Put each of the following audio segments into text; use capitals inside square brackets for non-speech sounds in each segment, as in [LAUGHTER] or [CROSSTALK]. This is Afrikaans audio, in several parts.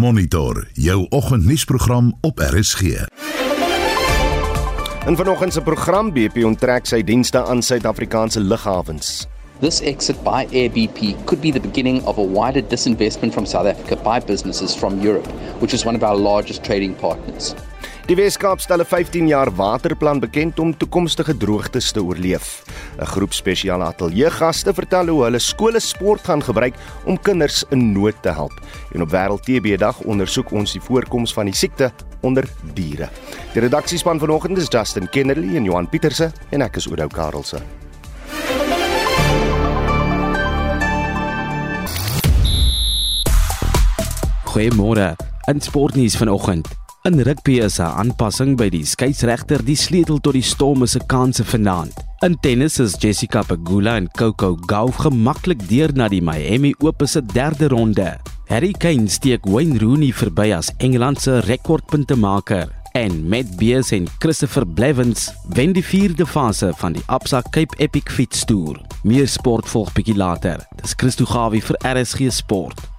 Monitor jou oggendnuusprogram op RSG. In vanoggend se program BP onttrek sy dienste aan Suid-Afrikaanse lughawens. This exit by Air BP could be the beginning of a wider disinvestment from South Africa by businesses from Europe, which is one of our largest trading partners. Die Weskaap stel 'n 15 jaar waterplan bekend om toekomstige droogtes te oorleef. 'n Groep spesiale ateljeegaste vertel hoe hulle skole sport gaan gebruik om kinders in nood te help. En op Wêreld TB Dag ondersoek ons die voorkoms van die siekte onder diere. Die redaksiespan vanoggend is Justin Kennerly en Johan Pieterse en ek is Oudou Karelse. Goeiemôre. In sportnuus vanoggend. In rugby is 'n aanpassing by die skeieregter die sleutel tot die Storm se kanse vanaand. In tennis is Jessica Pegula en Coco Gauff gemaklik deur na die Miami Open se derde ronde. Harry Kane steek Wayne Rooney verby as Engeland se rekordpuntemaker en Matt Beers en Christopher Blevins wen die vierde fase van die Absa Cape Epic Fiets Tour. Meer sport volg bietjie later. Dis Christo Gawie vir RSG Sport.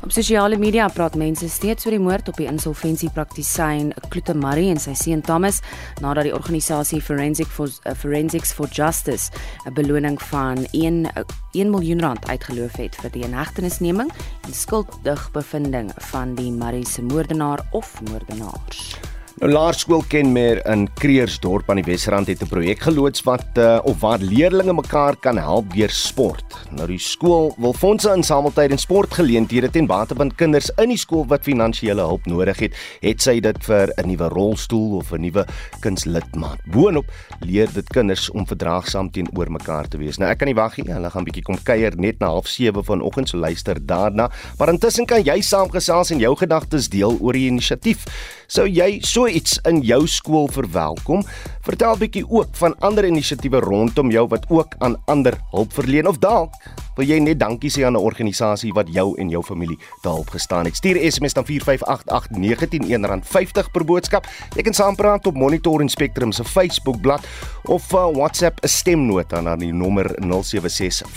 Op sosiale media praat mense steeds oor die moord op die insolventiepraktisyn Kloete Marie en sy seun Thomas nadat die organisasie Forensic for uh, Forensics for Justice 'n beloning van 1 1 miljoen rand uitgeloof het vir die inhegtenisneming en skuldig bevinding van die Marie se moordenaar of moordenaars. Nou Laerskool Kenmer in Kreersdorp aan die Wesrand het 'n projek geloods wat uh, of waar leerders mekaar kan help deur sport. Nou die skool wil fondse insamel tydens sportgeleenthede ten bate van kinders in die skool wat finansiële hulp nodig het, het sy dit vir 'n nuwe rolstoel of 'n nuwe kunslidmaat. Boonop leer dit kinders om verdraagsaam teenoor mekaar te wees. Nou ek kan nie wag nie, hulle gaan bietjie kom kuier net na 07:30 vanoggend, so luister daarna. Maar intussen kan jy saamgesels en jou gedagtes deel oor die inisiatief. Sou jy so iets in jou skool verwelkom? Vertel bietjie ook van ander inisiatiewe rondom jou wat ook aan ander hulp verleen of dalk wil jy net dankie sê aan 'n organisasie wat jou en jou familie te hulp gestaan het. Stuur SMS dan 4588919 R50 per boodskap. Jy kan saampraat op Monitor en Spectrum se Facebook bladsy of uh, WhatsApp 'n stemnota na die nommer 076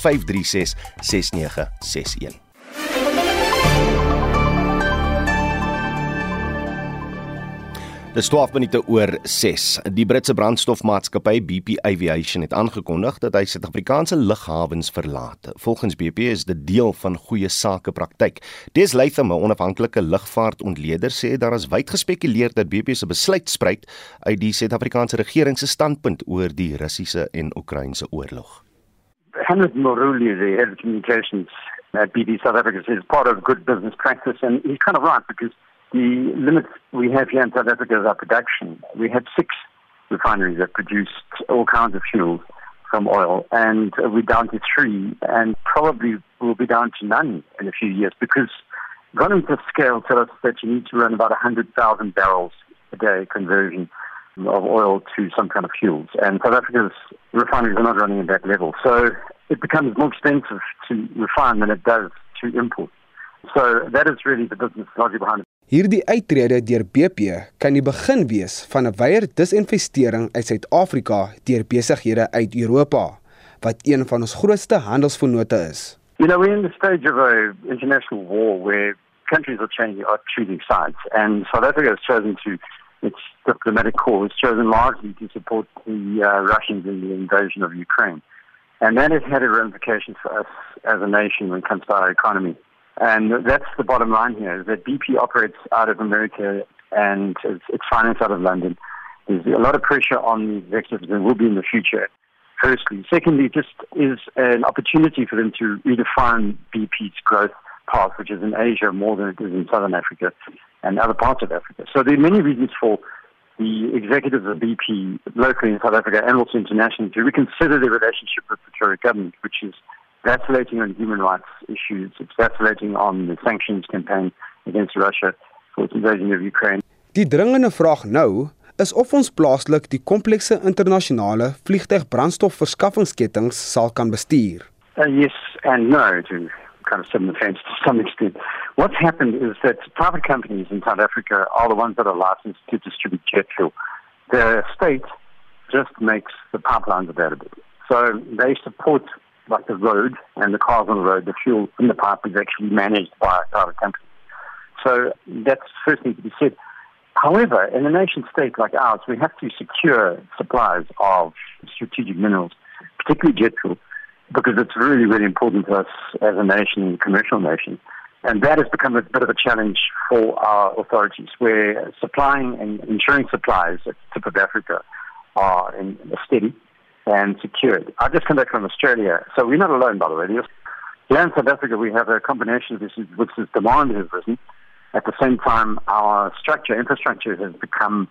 Dis 12 minute oor 6. Die Britse brandstofmaatskappy BP Aviation het aangekondig dat hy Suid-Afrikaanse lughawens verlaat. Volgens BP is dit deel van goeie sakepraktyk. Des Latham, 'n onafhanklike lugvaartontleder, sê daar is wyd gespekuleer dat BP se besluit spruit uit die Suid-Afrikaanse regering se standpunt oor die Russiese en Oekraïense oorlog. Henrik Moruli, the head of communications at BP South Africa, says part of good business practice, and he's kind of right because the limits we have here in South Africa is our production. We had six refineries that produced all kinds of fuels from oil, and we're down to three, and probably will be down to none in a few years because economies of scale tell us that you need to run about 100,000 barrels a day conversion of oil to some kind of fuels. And South Africa's refineries are not running at that level. So it becomes more expensive to refine than it does to import. So that is really the business logic behind it. Hierdie uittrede deur BP kan die begin wees van 'n wyeer disinvestering uit Suid-Afrika deur besighede uit Europa wat een van ons grootste handelsvennote is. You know, we're in the stage of a international war where countries are changing, are choosing sides, and South Africa has chosen to its diplomatic cause, chosen largely to support the uh, Russians in the invasion of Ukraine, and that has had a ramifications for us as a nation when it comes to our economy. And that's the bottom line here, that BP operates out of America and it's, it's financed out of London. There's a lot of pressure on the executives and will be in the future, firstly. Secondly, just is an opportunity for them to redefine BP's growth path, which is in Asia more than it is in Southern Africa and other parts of Africa. So there are many reasons for the executives of BP locally in South Africa and also internationally to reconsider their relationship with the Tory government, which is vacillating on human rights issues. It's vacillating on the sanctions campaign against Russia for its invasion of Ukraine. Die dringende vraag nou is of ons plaaslik die komplekse internasionale vliegtuigbrandstofverskaffingsketTINGS sal kan bestuur. Uh, yes and no to kind of some offense to some extent. What's happened is that private companies in South Africa are the ones that are licensed to distribute jet fuel. The state just makes the pipelines available. So they support like the road and the cars on the road, the fuel in the pipe is actually managed by a private company. So that's first thing to be said. However, in a nation state like ours, we have to secure supplies of strategic minerals, particularly jet fuel, because it's really, really important to us as a nation, a commercial nation. And that has become a bit of a challenge for our authorities, where supplying and ensuring supplies at the tip of Africa are in, steady and secured. I just come back from Australia, so we're not alone, by the way. Here in South Africa, we have a combination of this, which is demand has risen. At the same time, our structure, infrastructure has become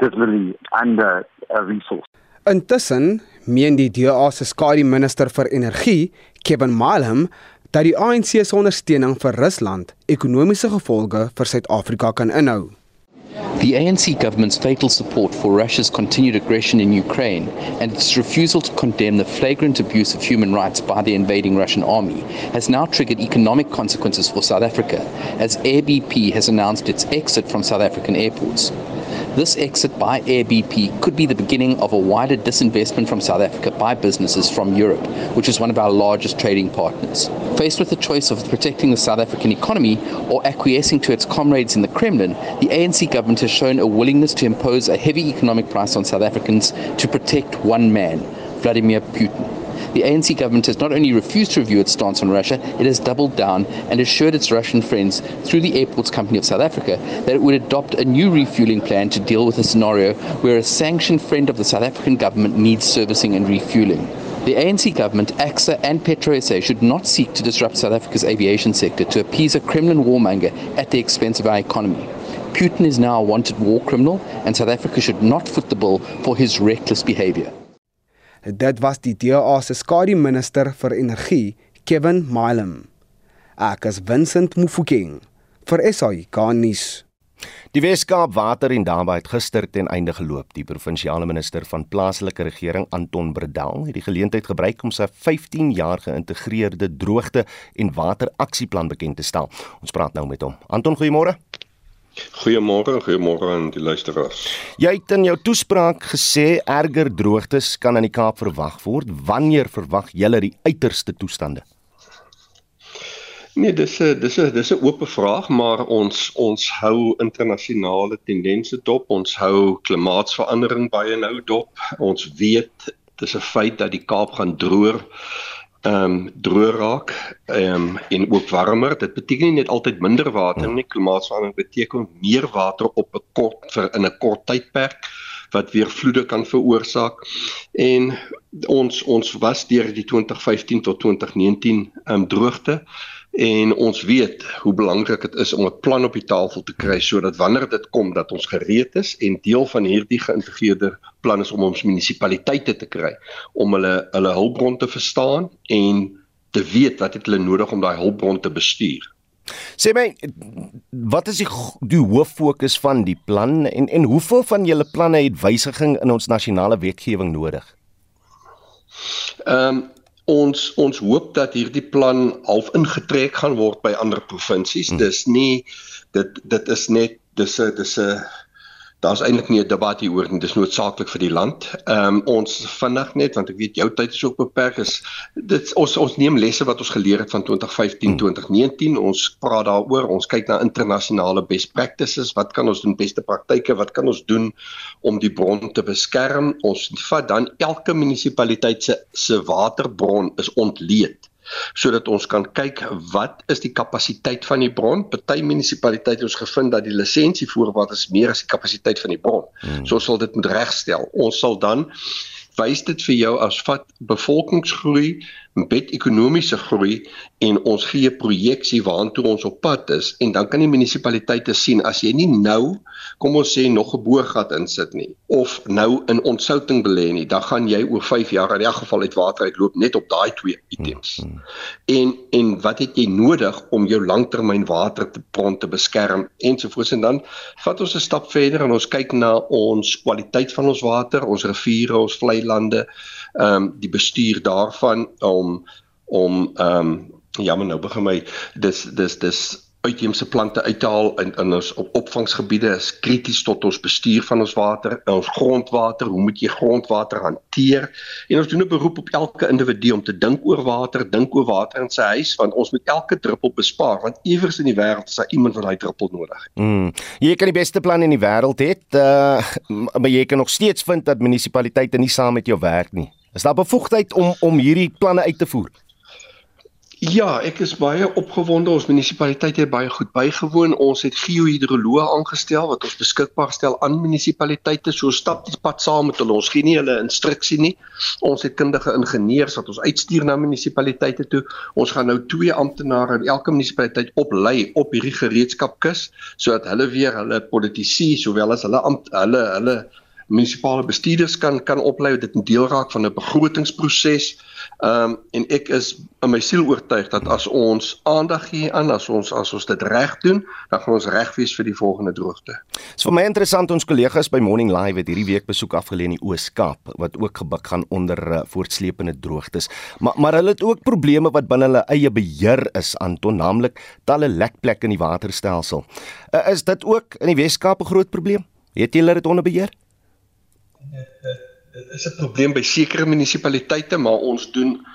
dismally under a resource. Intussen, meen die DA se skadu minister vir energie, Kevin Malham, dat die ANC se ondersteuning vir Rusland ekonomiese gevolge vir Suid-Afrika kan inhou. The ANC government's fatal support for Russia's continued aggression in Ukraine and its refusal to condemn the flagrant abuse of human rights by the invading Russian army has now triggered economic consequences for South Africa, as Air BP has announced its exit from South African airports. This exit by Air BP could be the beginning of a wider disinvestment from South Africa by businesses from Europe, which is one of our largest trading partners. Faced with the choice of protecting the South African economy or acquiescing to its comrades in the Kremlin, the ANC government has shown a willingness to impose a heavy economic price on South Africans to protect one man, Vladimir Putin. The ANC government has not only refused to review its stance on Russia, it has doubled down and assured its Russian friends through the Airports Company of South Africa that it would adopt a new refueling plan to deal with a scenario where a sanctioned friend of the South African government needs servicing and refueling. The ANC government, AXA, and PetroSA should not seek to disrupt South Africa's aviation sector to appease a Kremlin warmonger at the expense of our economy. Putin is now a wanted war criminal, and South Africa should not foot the bill for his reckless behavior. Dit was die DA se skadu minister vir energie, Kevin Milam. Ek is Vincent Mufokeng vir SAI Garnis. Die Weskaap Water en Daarbye het gister ten einde geloop. Die provinsiale minister van plaaslike regering, Anton Bredel, het die geleentheid gebruik om sy 15 jaar geïntegreerde droogte en wateraksieplan bekend te stel. Ons praat nou met hom. Anton, goeiemôre. Goeiemôre, goeiemôre aan die luisteraars. Jy het in jou toespraak gesê erger droogtes kan aan die Kaap verwag word. Wanneer verwag julle die uiterste toestande? Nee, dis 'n dis 'n dis 'n oop vraag, maar ons ons hou internasionale tendense dop. Ons hou klimaatsverandering baie nou dop. Ons weet dis 'n feit dat die Kaap gaan droër ehm um, droog raak ehm um, en ook warmer. Dit beteken nie net altyd minder water nie. Klimaatsverandering beteken meer water op 'n kort vir in 'n kort tydperk wat weer vloede kan veroorsaak. En ons ons was deur die 2015 tot 2019 ehm um, droogte en ons weet hoe belangrik dit is om 'n plan op die tafel te kry sodat wanneer dit kom dat ons gereed is en deel van hierdie geïntegreerde plan is om ons munisipaliteite te kry om hulle hulle hulpbron te verstaan en te weet wat het hulle nodig om daai hulpbron te bestuur. Sê my, wat is die die hoof fokus van die plan en en hoeveel van julle planne het wysiging in ons nasionale wetgewing nodig? Ehm um, ons ons hoop dat hierdie plan half ingetrek gaan word by ander provinsies. Hmm. Dis nie dit dit is net dis 'n dis 'n daar's eintlik nie 'n debat hier oor nie. Dis noodsaaklik vir die land. Ehm um, ons vinnig net want ek weet jou tyd is ook beperk is dit ons ons neem lesse wat ons geleer het van 2015 hmm. 2019. Ons praat daaroor. Ons kyk na internasionale best practices. Wat kan ons doen beste praktyke? Wat kan ons doen om die bron te beskerm? Ons vat dan elke munisipaliteit se se waterbron is ontleed sodat ons kan kyk wat is die kapasiteit van die bron. Party munisipaliteite ons gevind dat die lisensievoorwaarde is meer as die kapasiteit van die bron. Hmm. So ons sal dit moet regstel. Ons sal dan wys dit vir jou as vat bevolkingsgroei met ekonomiese groei en ons gee 'n projeksie waartoe ons op pad is en dan kan die munisipaliteite sien as jy nie nou kom ons sê nog 'n boorgat insit nie of nou in ontsouting belê nie dan gaan jy oor 5 jaar in elk geval uit water uitloop net op daai twee items. Hmm. En en wat het jy nodig om jou langtermyn water te bron te beskerm ensovoorts en dan vat ons 'n stap verder en ons kyk na ons kwaliteit van ons water, ons riviere, ons vlei lande, ehm um, die bestuur daarvan om om ehm um, ja, maar nou begin my dis dis dis uitheemse plante uithaal in in ons op opvangsgebiede is krities tot ons bestuur van ons water, ons grondwater, hoe moet jy grondwater hanteer? En ons doen 'n beroep op elke individu om te dink oor water, dink oor water in sy huis want ons moet elke druppel bespaar want iewers in die wêreld is daar iemand wat daai druppel nodig het. Mm. Jy kan die beste plan in die wêreld hê, uh, maar jy kan nog steeds vind dat munisipaliteite nie saam met jou werk nie. Is daar bevoegdheid om om hierdie planne uit te voer? Ja, ek is baie opgewonde. Ons munisipaliteit het baie goed bygewoon. Ons het geohidroloë aangestel wat ons beskikbaar stel aan munisipaliteite. So stap die pad saam met hulle. Ons gee nie hulle instruksie nie. Ons het kundige ingenieurs wat ons uitstuur na munisipaliteite toe. Ons gaan nou twee amptenare in elke munisipaliteit oplei op hierdie gereedskapkus sodat hulle weer hulle politici sowel as hulle ampt, hulle hulle munisipale bestuurders kan kan oplei dit 'n deel raak van 'n begrotingsproses. Ehm um, en ek is in my siel oortuig dat as ons aandag gee aan as ons as ons dit reg doen, dan gaan ons reg wees vir die volgende droogte. Dit is vir my interessant ons kollegas by Morning Live het hierdie week besoek afgelê in die Oos-Kaap wat ook gebuk gaan onder uh, voortsleepende droogtes. Maar maar hulle het ook probleme wat binne hulle eie beheer is Anton, naamlik talle lekplekke in die waterstelsel. Uh, is dit ook in die Wes-Kaap 'n groot probleem? Het julle dit onder beheer? Dit is 'n probleem by sekere munisipaliteite, maar ons doen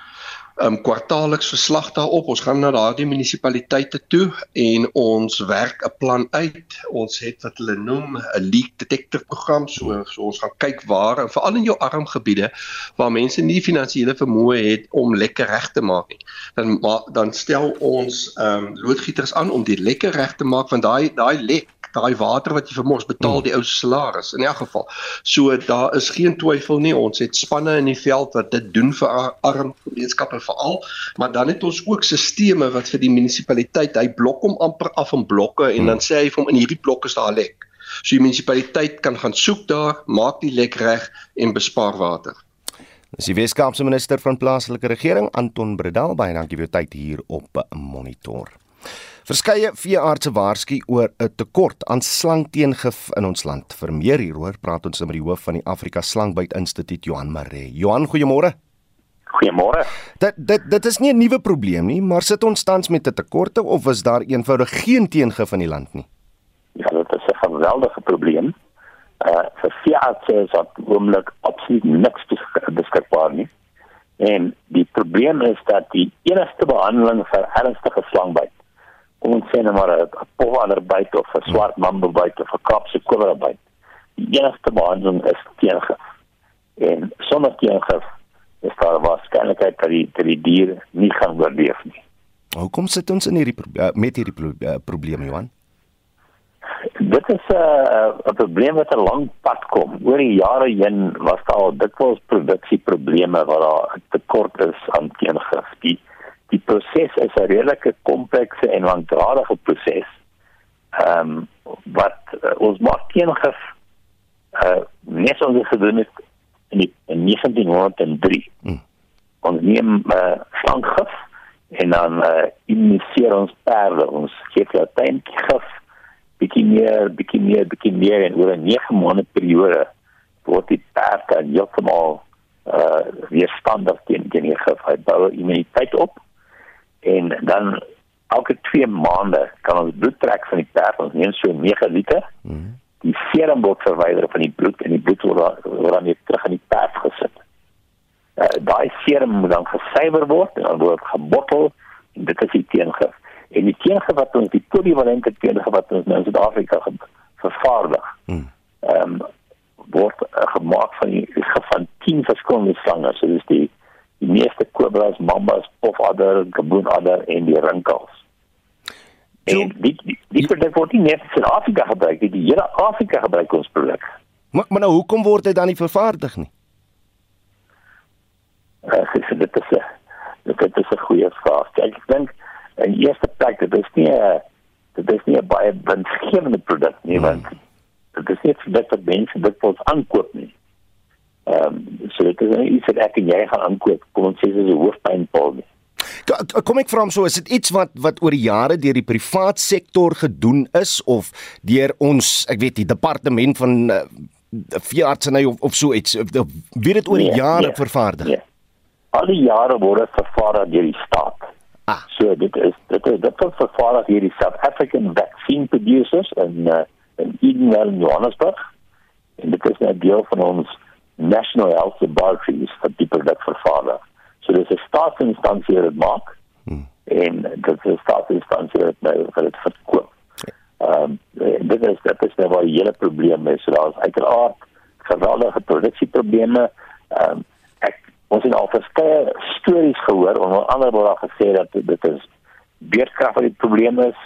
um kwartaalliks verslag daarop. Ons gaan na daardie munisipaliteite toe en ons werk 'n plan uit. Ons het wat hulle noem 'n leak detector program. So, so ons gaan kyk waar en veral in jou arm gebiede waar mense nie finansiële vermoë het om lekker reg te maak nie. Dan maar dan stel ons um loodgieters aan om die lekker reg te maak want daai daai lek daai water wat jy vir mos betaal hmm. die ou salaris in elk geval. So daar is geen twyfel nie ons het spanne in die veld wat dit doen vir arm gemeenskappe veral, maar dan het ons ook stelsels wat vir die munisipaliteit hy blok hom amper af in blokke en dan hmm. sê hy vir hom in hierdie blokke is daar lek. So die munisipaliteit kan gaan soek daar, maak die lek reg en bespaar water. Dis die Weskaapse minister van plaaslike regering Anton Bredal baie dankie vir u tyd hier op Monitor. Verskeie veeartse waarsku oor 'n tekort aan slangteengif in ons land. Vir meer hieroor praat ons met die hoof van die Afrika Slangbyt Instituut, Johan Maree. Johan, goeiemôre. Goeiemôre. Dit dit dit is nie 'n nuwe probleem nie, maar sit ons tans met 'n tekorte of is daar eenvoudig geen teengif in die land nie? Ja, dit is 'n geweldige probleem. Uh vir veeartse is dat oomblik absoluut niks beskikbaar nie. En die probleem is dat die enigste behandeling vir ernstige slangbyt kom ons sê nou maar 'n powander byt of 'n swart mamba byt of 'n kapse kobra byt. Die enigste behandeling is teengif. En sonder teengif is daar waarskynlikheid dat die dat die dier nie gaan oorleef nie. Hoekom sit ons in hierdie uh, met hierdie pro uh, probleem Johan? Dit is 'n uh, 'n probleem wat 'n lang pad kom. Oor die jare heen was daar al dikwels produksieprobleme waar daar tekort is aan teengif. Die die proses is 'n redelike komplekse en langdradige proses. Ehm um, wat uh, ons maak teengif uh eh, net so ons gedoen het in, die, in 1903. Hmm. Ons neem uh slankgif en dan uh initieer ons perde ons gee hulle tuingif bietjie meer bietjie meer bietjie meer en oor 'n 9 maande periode word die perde heeltemal uh weerstandig teen teen die gif. Hy bou immuniteit op en dan elke 2 maande kan ons bloed trek van die perd ons neem so 9 liter. Mm. Die serum word verwyder van die bloed en die bloed word word dan weer terug in die perd gesit. Uh, daai serum moet dan gesuiwer word en dan word gebottel en dit is die teengif. En die teengif wat ons die polivalente teengif wat ons nou in Suid-Afrika vervaardig. Mm. Ehm um, word uh, gemaak van die gif van 10 verskillende slange. So dis die die meeste kobras, mambas, pofadder, gaboonadder en die rinkels. En die die, die produk word nie net in Afrika gebruik nie, die hele Afrika gebruik ons produk. Maar maar nou hoekom word dit dan nie vervaardig nie? Uh, dit is dit is 'n dit is 'n goeie vraag. Kijk, ek dink in eerste plek dit is nie 'n dit is nie 'n baie winsgewende produk nie, hmm. want dit is nie vir dit wat mense dit wil aankoop nie. Ehm um, so dit is nou iets wat ek en jy gaan aankoop. Kom ons sê dis 'n hoofpynpil nie. Kom ek vra hom so, is dit iets wat wat oor die jare deur die privaat sektor gedoen is of deur ons, ek weet die departement van uh, veeartseny of of so iets, wie dit oor die nee, jare nee, vervaardig? Nee. Al die jare word dit vervaardig deur die staat. Ah. So dit is dit is dit word vervaardig deur die South African Vaccine Producers in uh, in Edenvale in Johannesburg. En dit is 'n deel van ons National Health Laboratories wat die produk vervaardig. So dis 'n staatsinstansie wat dit maak. Hmm. En dit is 'n staatsinstansie wat nou vir dit verkoop. Ehm um, dit is dit is nou waar die hele probleem is. So daar's uiteraard geweldige produksieprobleme. Ehm um, ek ons het al verskeie stories gehoor onder andere word daar gesê dat dit is beerdkrag wat die probleem is.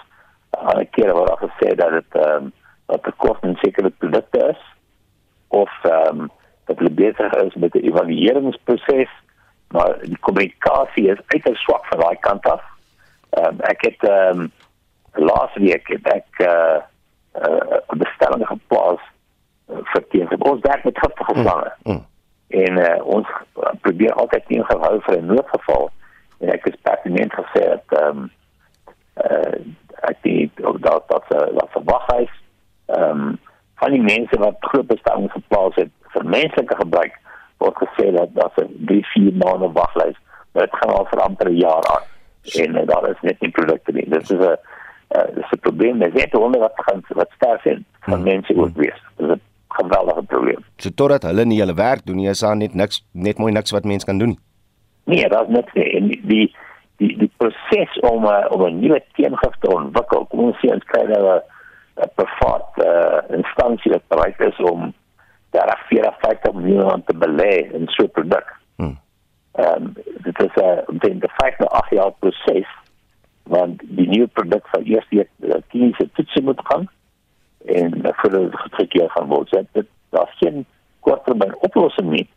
Ander kere word daar gesê dat dit ehm um, dat die koste en sekere produkte is of ehm um, dat hulle besig is met 'n evalueringsproses maar die kommunikasie is uiters swak van daai kant af. Ehm um, ek het ehm um, laas week het ek 'n uh, uh, bestelling geplaas uh, vir teen ons werk met giftige slange. Mm, mm. En uh, ons probeer altyd teen gehou vir 'n noodgeval. En ek het pertinent gesê dat ehm um, uh, ek dink dat dat dat verwaghuis ehm um, van die mense wat groot bestellings menslike gebruik word gesê dat daar 'n 3-4 maande waglys, maar dit gaan al vir amper 'n jaar aan. En uh, daar is net nie produkte nie. Dit is 'n uh, dis 'n probleem. Dit is onder wat gaan wat sterf in van hmm. mense ook wees. Dit is 'n geweldige probleem. So totdat hulle nie hulle werk doen nie, is daar net niks net mooi niks wat mense kan doen nie. Nee, daar's niks nie. En die die die proses om uh, om 'n nuwe teengif te ontwikkel, kom ons sê ons kry nou 'n privaat uh, instansie wat bereid is om daar 54 miljoen te belê in so 'n produk. Hmm. Ehm um, dit is 'n uh, die 5 na 8 jaar proses want die nuwe produk sal eers die uh, kliniese toetse moet gaan en uh, vir die getrekkeer van word. So, dit daar geen korttermyn oplossing nie.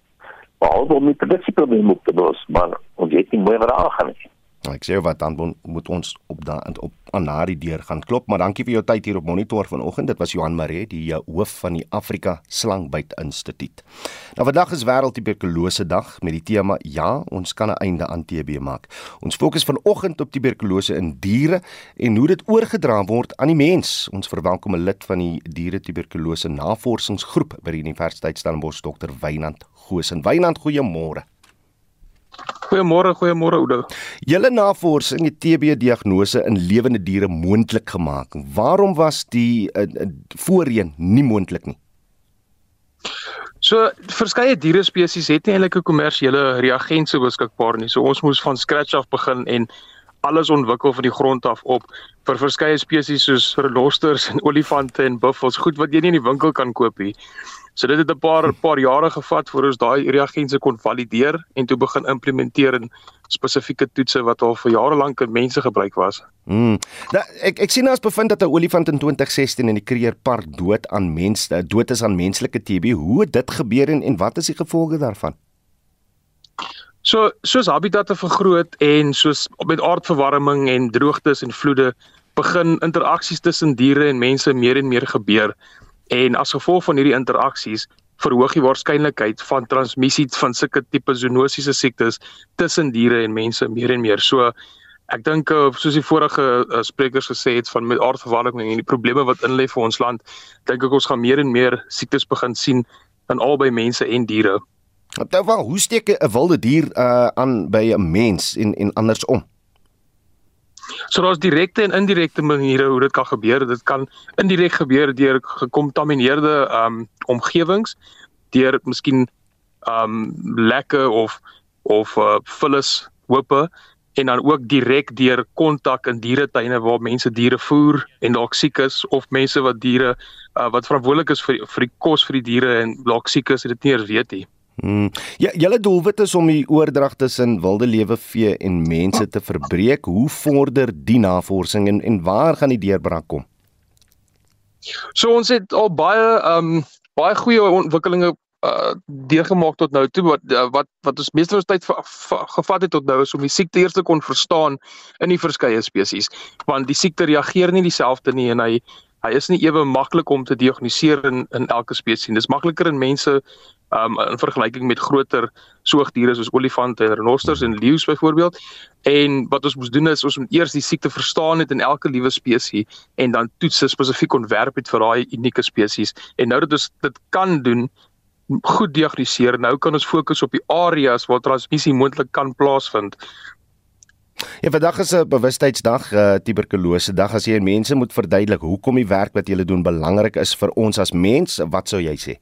Behalwe om die produksieprobleem op te los, maar ons weet nie mooi wat daar gaan nie. Nou, ek sê wat dan moet ons op daai op aan na die deur gaan klop, maar dankie vir jou tyd hier op monitor vanoggend. Dit was Johan Maree, die eh, hoof van die Afrika Slangbyt Instituut. Nou vandag is wêreld tuberkulose dag met die tema ja, ons kan 'n einde aan TB maak. Ons fokus vanoggend op tuberkulose in diere en hoe dit oorgedra word aan die mens. Ons verwelkom 'n lid van die diere tuberkulose navorsingsgroep by die Universiteit Stellenbosch, Dr. Wynand Goosen. Wynand, goeiemôre. Goeiemôre, goeiemôre Oudo. Julle navorsing het TB-diagnose in lewende diere moontlik gemaak. Waarom was die uh, uh, voorheen nie moontlik nie? So verskeie diere spesies het nie eintlik 'n kommersiële reagense beskikbaar nie. So ons moes van scratch af begin en alles ontwikkel van die grond af op vir verskeie spesies soos renosters en [LAUGHS] olifante en buffels, goed wat jy nie in die winkel kan koop nie. So dit het 'n paar paar jare gevat voor ons daai reagense kon valideer en toe begin implementeer in spesifieke toetse wat al vir jare lank in mense gebruik was. Mm. Nou ek ek sien as bevind dat 'n olifant in 2016 in die Kruger Park dood aan mense dood is aan menslike TB. Hoe het dit gebeur en, en wat is die gevolge daarvan? So soos habitatte vergroot en soos met aardverwarming en droogtes en vloede begin interaksies tussen diere en mense meer en meer gebeur en as gevolg van hierdie interaksies verhoog die waarskynlikheid van transmissie van sulke tipe zoonosiese siektes tussen diere en mense meer en meer. So ek dink eh, soos die vorige uh, sprekers gesê het van met aardverwarming en die probleme wat in lê vir ons land, dink ek ons gaan meer en meer siektes begin sien in albei mense en diere. Nou, hoe steek 'n wilde dier uh, aan by 'n mens en en andersom? So daar's direkte en indirekte maniere hoe dit kan gebeur. Dit kan indirek gebeur deur gekontamineerde ehm um, omgewings, deur miskien ehm um, lekke of of uh, vullis hope en dan ook direk deur kontak in dieretuine waar mense diere voer en dalk siek is of mense wat diere uh, wat verantwoordelik is vir vir die kos vir die diere en dalk siek is en dit nie eers weet nie. Hmm. Ja, julle doelwit is om die oordrag tussen wilde lewe vee en mense te verbreek. Hoe vorder die navorsing en en waar gaan die deurbraak kom? So ons het al baie ehm um, baie goeie ontwikkelinge uh deurgemaak tot nou toe wat uh, wat wat ons meeste van ons tyd gevat het tot nou is om die siekte eers te kon verstaan in die verskeie spesies want die siekte reageer nie dieselfde nie en hy hy is nie ewe maklik om te diagnoseer in in elke spesies. Dis makliker in mense um in vergelyking met groter soogdiere soos olifante en renosters en leeu's byvoorbeeld. En wat ons moes doen is ons moet eers die siekte verstaan het in elke liewe spesies en dan toets spesifiek ontwerp het vir daai unieke spesies. En nou dat ons dit kan doen goed diagnoseer. Nou kan ons fokus op die areas waar transmissie moontlik kan plaasvind Ja, vandag is 'n bewustheidsdag, uh, tuberkulose dag. As jy mense moet verduidelik hoekom die werk wat jy doen belangrik is vir ons as mens, wat sou jy sê?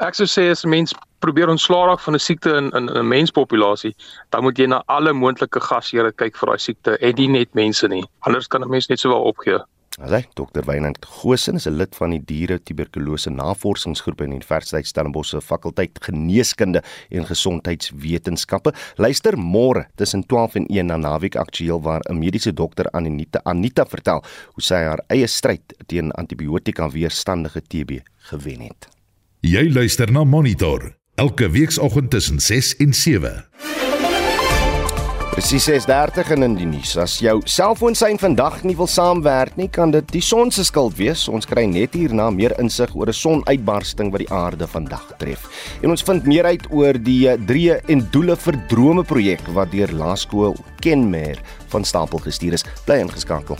Ek sou sê as 'n mens probeer ontslaa raak van 'n siekte in in 'n menspopulasie, dan moet jy na alle moontlike gasheure kyk vir daai siekte en nie net mense nie. Anders kan 'n mens net sowel opgee. Hallo, Dr. Wynand Goshen is 'n lid van die diere tuberkulose navorsingsgroep in Universiteit Stellenbosch se fakulteit geneeskunde en gesondheidswetenskappe. Luister môre tussen 12 en 1 na Naweek Aktueel waar 'n mediese dokter Anita Anita vertel hoe sy haar eie stryd teen antibiotika weerstandige TB gewen het. Jy luister na Monitor elke weekoggend tussen 6 en 7. Presies 6:30 in die nuus. As jou selfoon sein vandag nie wil saamwerk nie, kan dit die son se skuld wees. Ons kry net hierna meer insig oor 'n sonuitbarsting wat die aarde vandag tref. En ons vind meer uit oor die eh, drie en doele vir drome projek wat deur Laerskool Kenmer van stapel gestuur is. Bly ingeskakel.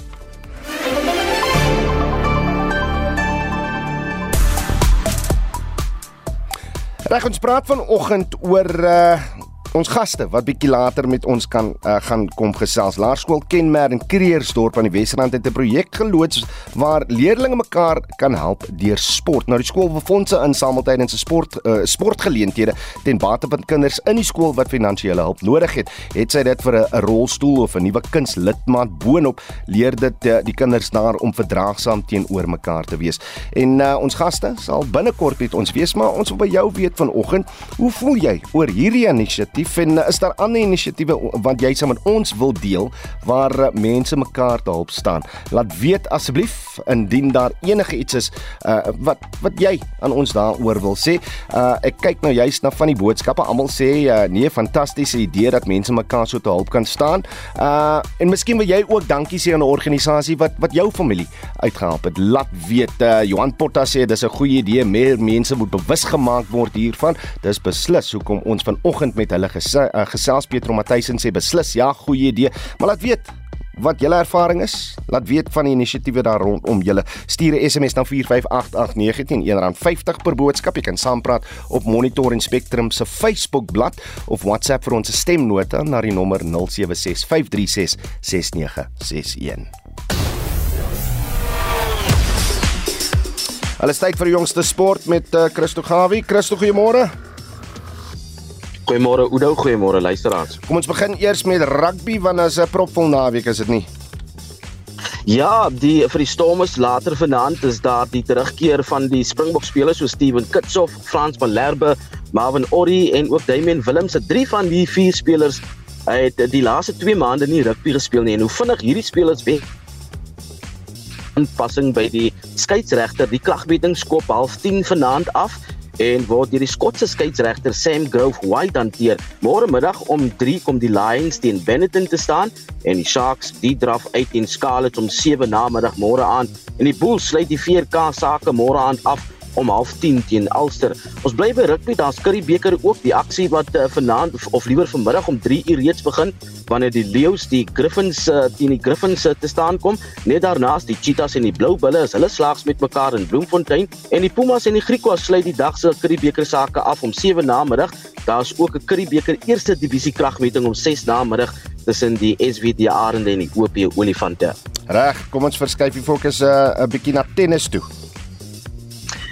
Reg ons praat vanoggend oor uh ons gaste wat bietjie later met ons kan uh, gaan kom gesels. Laerskool Kenmer in Kreersdorp aan die Wesrand het 'n projek geloods waar leerders mekaar kan help deur sport. Nou die skool wil fondse insamel tydens 'n sport uh, sportgeleenthede ten bate van kinders in die skool wat finansiële hulp nodig het. Het sy dit vir 'n rolstoel of 'n nuwe kunslidmaat boonop leer dit uh, die kinders daar om verdraagsaam teenoor mekaar te wees. En uh, ons gaste sal binnekort met ons wees, maar ons wil by jou weet vanoggend, hoe voel jy oor hierdie inisiatief? Inisiatief en is daar ander inisiatiewe wat jy saam met ons wil deel waar eh, mense mekaar te hulp staan? Laat weet asseblief indien daar enige iets is uh, wat wat jy aan ons daaroor wil sê. Uh, ek kyk nou juist na van die boodskappe. Almal sê uh, nee, fantastiese idee dat mense mekaar so te hulp kan staan. Uh, en miskien wil jy ook dankie sê aan 'n organisasie wat wat jou familie uitgehelp het. Laat weet uh, Johan Potta sê dis 'n goeie idee. Meer mense moet bewus gemaak word hiervan. Dis beslis hoekom ons vanoggend met hulle uh, gesels Pietro Matthysen sê beslis ja, goeie idee. Maar laat weet wat julle ervaring is. Laat weet van die inisiatiewe daar rondom julle. Stuur 'n SMS na 4588919 R1.50 per boodskap. Jy kan saampraat op Monitor en Spectrum se Facebook bladsy of WhatsApp vir ons stemnota na die nommer 0765366961. Alles tyd vir die jongste sport met uh, Christo Gawie. Christo, goeiemôre. Goeiemôre Oudo, goeiemôre luisteraars. Kom ons begin eers met rugby want as 'n propvol naweek is dit nie. Ja, die vir die Stormers later vanaand is daar die terugkeer van die Springbok spelers so Steven Kitshoff, Frans Malherbe, Marvin Orri en ook Damian Willems. Drie van die vier spelers het die laaste 2 maande nie rugby gespeel nie en hoe vinnig hierdie spelers weg aanpassing by die skeieregter. Die klagmeting skop half 10 vanaand af en word deur die Skotse skeieregter Sam Grove White hanteer. Môre middag om 3 kom die Lions teen Benetton te staan en die Sharks die draf uit in Scarlets om 7 namiddag môre aan en die Bulls sluit die 4K sake môre aand af om 0.10 teen Ulster. Ons bly by rugby, daar's Currie beker ook die aksie wat uh, vanaand of, of liewer vanmiddag om 3 uur reeds begin wanneer die Lions die Griffins uh, teen die Griffins uh, te staan kom. Net daarnaas die Cheetahs en die Blou Bulle is hulle slaags met mekaar in Bloemfontein en die Pumas en die Griquas sluit die dag se Currie beker sake af om 7 namiddag. Daar's ook 'n Currie beker eerste divisie kragmeting om 6 namiddag tussen die SVD Arende en die OP Olifante. Reg, kom ons verskuif die fokus 'n uh, bietjie na tennis toe.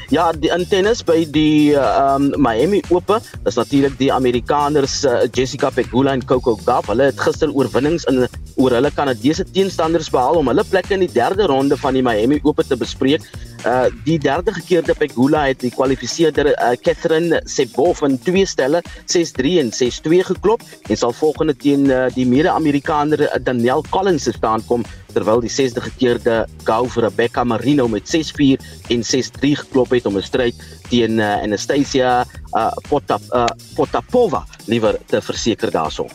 Ja, die antennes by die ehm um, Miami Ope, dis natuurlik die Amerikaners uh, Jessica Pegula en Coco Gauff. Hulle het gister oorwinnings in oor hulle Kanadese teenstanders behaal om hulle plekke in die derde ronde van die Miami Ope te bespreek. Uh die derde gekeerde Pegula het die kwalifiseerder uh, Catherine Sebov in twee stelle 6-3 en 6-2 geklop en sal volgende teen uh, die mede-Amerikaner uh, Danielle Collins se staan kom terwyl die 60 gekeerde Gauff Rebecca Marino met 6-4 en 6-3 geklop het om 'n stryd teen uh, Anastasia uh, Potap, uh, Potapova liewer te verseker daarso.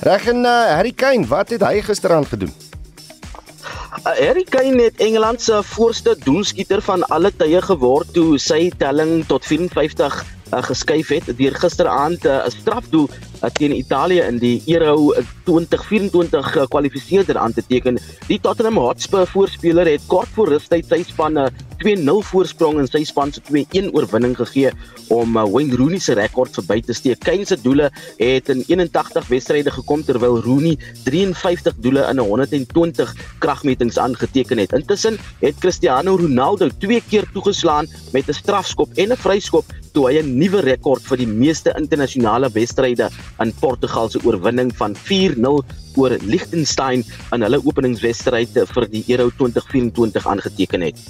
Reg en uh, Harry Kane, wat het hy gisteraan gedoen? Uh, Harry Kane het Engeland se voorste doelskieter van alle tye geword toe sy telling tot 54 uh, geskuif het deur gisteraand 'n uh, strafdoel uh, teen Italië in die Euro 2024 kwalifiseerder aan te teken. Die Tottenham Hotspur voorspeler het kort voor rustyd sy span 'n 2-0 voorsprong in sy span se 2-1 oorwinning gegee om uh, Wayne Rooney se rekord verby te steek. Kane se doele het in 81 wedstryde gekom terwyl Rooney 53 doele in 120 kragmetings aangeteken het. Intussen het Cristiano Ronaldo twee keer toegeslaan met 'n strafskop en 'n vryskop toe hy 'n nuwe rekord vir die meeste internasionale wedstryde in Portugal se oorwinning van 4-0 oor Liechtenstein in hulle openingswedstryd vir die Euro 2024 aangeteken het.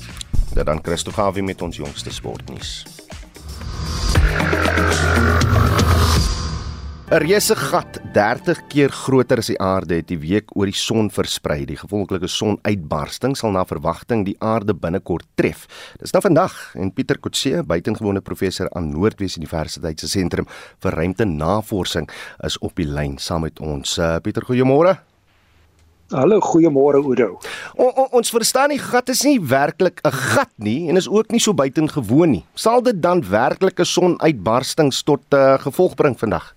Dit dan Christo Gawie met ons jongste sportnuus. 'n Reuse gat 30 keer groter as die aarde het die week oor die son versprei. Die gevolglike sonuitbarsting sal na verwagting die aarde binnekort tref. Dis nou vandag en Pieter Kotse, buitengewone professor aan Noordwes Universiteit se sentrum vir ruimtenavorsing is op die lyn saam met ons. Uh, Pieter, goeiemôre. Hallo, goeiemôre Oudo. O, o, ons verstaan die gat is nie werklik 'n gat nie en is ook nie so buitengewoon nie. Sal dit dan werklik 'n sonuitbarstings tot uh, gevolg bring vandag?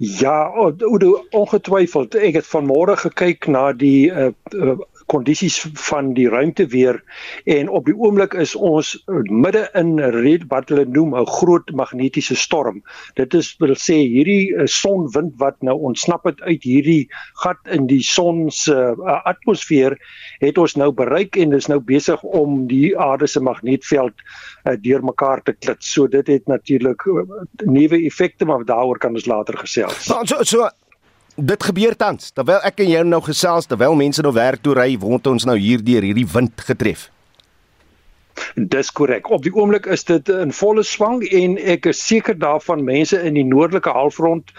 Ja, ongetwyfeld. Ek het vanmôre gekyk na die uh, uh, kondisies van die ruimteweer en op die oomblik is ons midde in red wat hulle noem 'n groot magnetiese storm. Dit is wil sê hierdie uh, sonwind wat nou ontsnap het uit hierdie gat in die son se uh, atmosfeer het ons nou bereik en is nou besig om die aarde se magnetveld uh, deurmekaar te klits. So dit het natuurlik uh, nuwe effekte maar daaroor kan ons later gesels. So so, so dit gebeur tans. Terwyl ek en jou nou gesels, terwyl mense nou werk toe ry, word ons nou hier deur hierdie wind getref. Dis korrek. Op die oomblik is dit in volle swang en ek is seker daarvan mense in die noordelike halfrond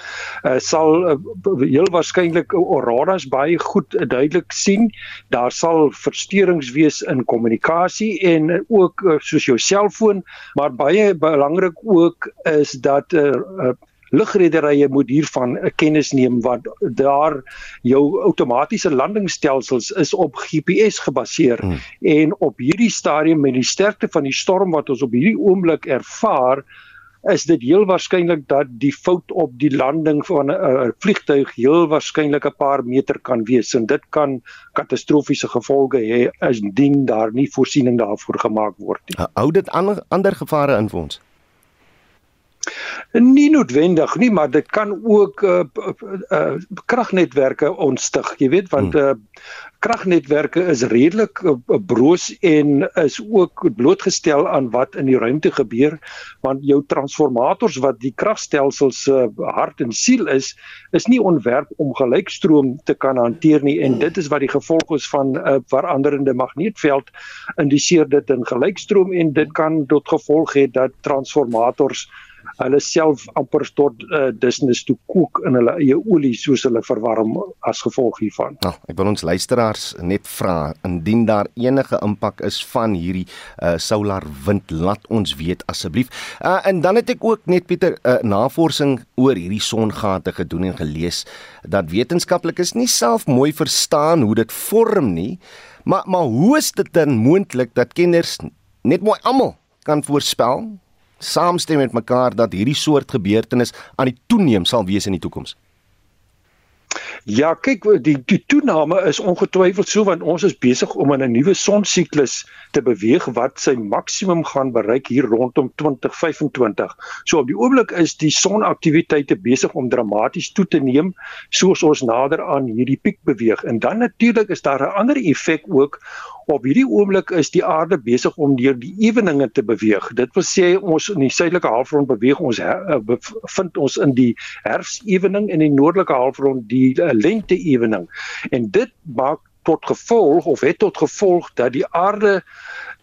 uh, sal uh, heel waarskynlik auroras baie goed uh, duidelik sien. Daar sal versteurings wees in kommunikasie en uh, ook uh, soos jou selfoon, maar baie belangrik ook is dat uh, uh, lugrederye moet hiervan 'n kennis neem want daar jou outomatiese landingsstelsels is op GPS gebaseer hmm. en op hierdie stadium met die sterkte van die storm wat ons op hierdie oomblik ervaar is dit heel waarskynlik dat die fout op die landing van 'n uh, vliegtuig heel waarskynlik 'n paar meter kan wees en dit kan katastrofiese gevolge hê indien daar nie voorsiening daarvoor gemaak word nie. Hou dit ander ander gevare in vir ons? Nie noodwendig nie, maar dit kan ook uh, uh, uh, kragnetwerke ontstig, jy weet, want uh, kragnetwerke is redelik uh, broos en is ook blootgestel aan wat in die ruimte gebeur, want jou transformators wat die kragstelsels se uh, hart en siel is, is nie ontwerp om gelykstroom te kan hanteer nie en dit is wat die gevolg is van 'n uh, veranderende magneetveld indiseer dit in gelykstroom en dit kan tot gevolg hê dat transformators hulle self amper tot uh, dusnis toe kook in hulle eie olie soos hulle verwarm as gevolg hiervan. Nou, ek wil ons luisteraars net vra indien daar enige impak is van hierdie uh, solar wind laat ons weet asseblief. Uh, en dan het ek ook net Pieter uh, navorsing oor hierdie songate gedoen en gelees dat wetenskaplikes nie self mooi verstaan hoe dit vorm nie. Maar maar hoe is dit dan moontlik dat kenners net mooi almal kan voorspel saamstem met mekaar dat hierdie soort gebeurtenis aan die toeneem sal wees in die toekoms? Ja, kyk, die die toename is ongetwyfeld so want ons is besig om in 'n nuwe sonsiklus te beweeg wat sy maksimum gaan bereik hier rondom 2025. So op die oomblik is die sonaktiwiteite besig om dramaties toe te neem soos ons nader aan hierdie piek beweeg. En dan natuurlik is daar 'n ander effek ook op hierdie oomblik is die aarde besig om deur die eweninge te beweeg. Dit wil sê ons in die suidelike halfrond beweeg ons eh, bevind ons in die herfsewening en in die noordelike halfrond die uh, lente ewening. En dit maak tot gevolg of het tot gevolg dat die aarde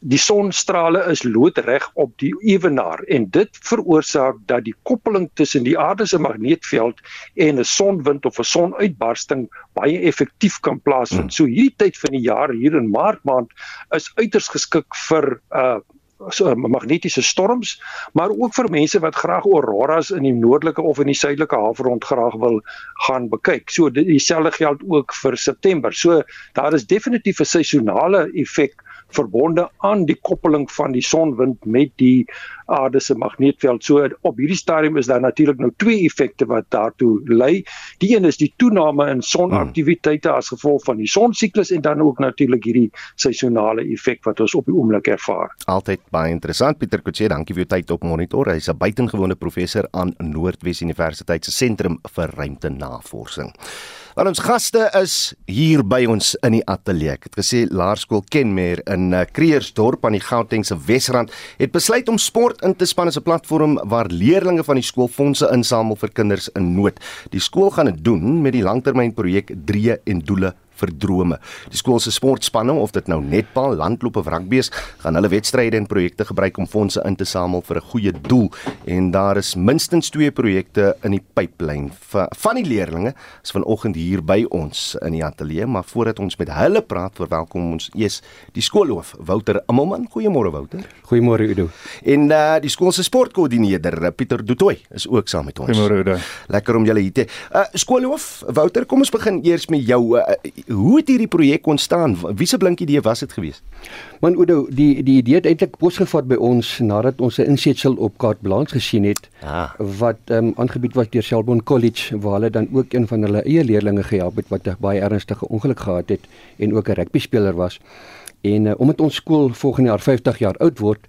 die sonstrale is loodreg op die ewenaar en dit veroorsaak dat die koppeling tussen die aarde se magneetveld en 'n sonwind of 'n sonuitbarsting baie effektief kan plaasvind. Hmm. So hierdie tyd van die jaar hier in Maart maand is uiters geskik vir uh so magnetiese storms, maar ook vir mense wat graag auroras in die noordelike of in die suidelike halfrond graag wil gaan bekyk. So dieselfde geld ook vir September. So daar is definitief 'n seisonale effek verbonde aan die koppeling van die sonwind met die aarde se magneetveld. So op hierdie stadium is daar natuurlik nou twee effekte wat daartoe lei. Die een is die toename in sonaktiwiteite as gevolg van die sonsiklus en dan ook natuurlik hierdie seisonale effek wat ons op die oomblik ervaar. Altyd baie interessant Pieter Kutse, dankie vir jou tyd op Monitor. Hy's 'n buitengewone professor aan Noordwes Universiteit se Sentrum vir Ruimtenavorsing. Want ons gaste is hier by ons in die ateljee. Ek het gesê Laerskool Kenmer in uh, Kreersdorp aan die Gautengse Wesrand het besluit om sport in te span as 'n platform waar leerders van die skool fondse insamel vir kinders in nood. Die skool gaan dit doen met die langtermynprojek Drie en Doele vir drome. Die skool se sportspanne of dit nou netbal, landloop of rugby is, gaan hulle wedstryde en projekte gebruik om fondse in te samel vir 'n goeie doel en daar is minstens 2 projekte in die pipeline van die leerders is vanoggend hier by ons in die ateljee, maar voordat ons met hulle praat, verwelkom ons eers die skoolhoof Wouter Immelman. Goeiemôre Wouter. Goeiemôre Udo. En uh die skool se sportkoördineerder Pieter Dutoy is ook saam met ons. Goeiemôre Udo. Lekker om julle hier te. Uh skoolhoof Wouter, kom ons begin eers met jou. Uh, hoe het hierdie projek ontstaan? Wie se blink idee was dit geweest? Man Udo, die die idee het eintlik posgevat by ons nadat ons 'n insetsel op kaart balans gesien het ah. wat ehm um, aangebied was deur Selborne College waar hulle dan ook een van hulle eie leerders gehelp het wat 'n baie ernstige ongeluk gehad het en ook 'n rugby speler was. En uh, omdat ons skool volgende jaar 50 jaar oud word,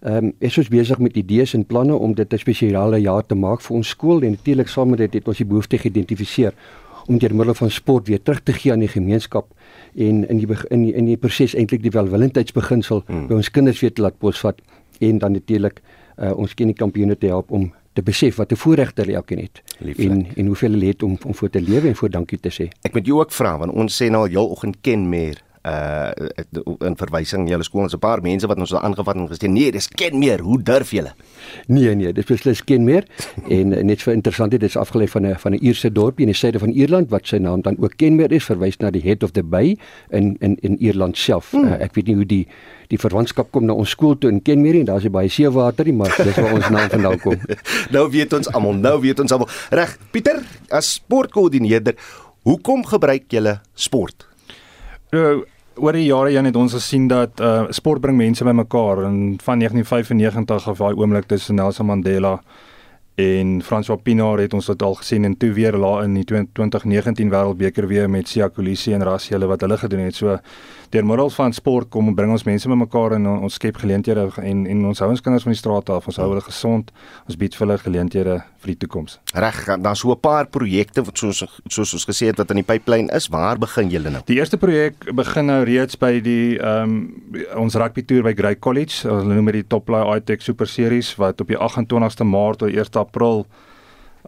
ehm um, is ons besig met idees en planne om dit 'n spesiale jaar te maak vir ons skool en natuurlik saam met dit het ons die behoefte geïdentifiseer om deur middel van sport weer terug te gee aan die gemeenskap en in die in die, in die proses eintlik die welwillendheidsbeginsel hmm. by ons kinders weer te laat posvat en dan natuurlik uh, ons kinderkampioene te help om te besef wat 'n voorreg hulle elkeen het Lieflik. en en hoeveel hulle het om om voor te lewe en voor dankie te sê. Ek moet jou ook vra want ons sê nou al heel oggend ken meer uh in verwysing julle skool ons 'n paar mense wat ons al aangevat en gesê nee dis ken meer hoe durf julle? Nee nee dis beslis ken meer. [LAUGHS] En net vir interessant dit is afgelei van 'n van 'n Ierse dorpie in die suide van Ierland wat sy naam dan ook ken meer is verwys na die head of the bay in in in Ierland self. Hmm. uh, ek weet nie hoe die die verwantskap kom na ons skool toe in Kenmere en daar's baie seewater nie maar dis waar ons naam vandaan kom. [LAUGHS] Nou weet ons almal nou weet ons almal. Reg Pieter as sportkoördineerder hoekom gebruik julle sport Nou oor die jare heen het ons gesien dat uh sport bring mense bymekaar en van 1995 af daai oomblik tussen Nelson Mandela en François Pinaar het ons dit al gesien en toe weer laat in die 2019 Wêreldbeker weer met Sia Kolisi en Rassie hulle wat hulle gedoen het. So deur middel van sport kom bring ons mense bymekaar en ons skep geleenthede en en ons hou ons kinders van die straat af. Ons hou hulle gesond. Ons bied vir hulle geleenthede vir die toekoms. Reg, daar's so 'n paar projekte wat soos soos ons gesê het wat in die pipeline is. Waar begin julle nou? Die eerste projek begin nou reeds by die ehm um, ons rugby toer by Grey College. Hulle noem dit die Toplai iTech Super Series wat op die 28ste Maart tot 1 April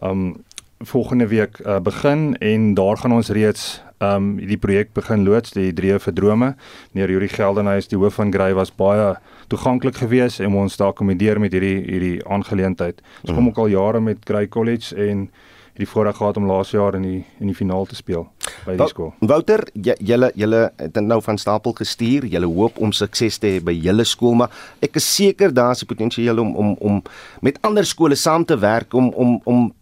ehm um, volgende week uh, begin en daar gaan ons reeds um, die projek begin loods die drie verdrome. Meneer Yuri Geldenhuis, die hoof van Grey was baie toeganklik geweest om ons te akkommodeer met hierdie hierdie aangeleentheid. Ons kom mm. ook al jare met Grey College en die voorreg gehad om laas jaar in die in die finaal te speel by die skool. Wouter, julle julle het nou van stapel gestuur. Julle hoop om sukses te hê by julle skool, maar ek is seker daar's 'n potensiaal om om om met ander skole saam te werk om om om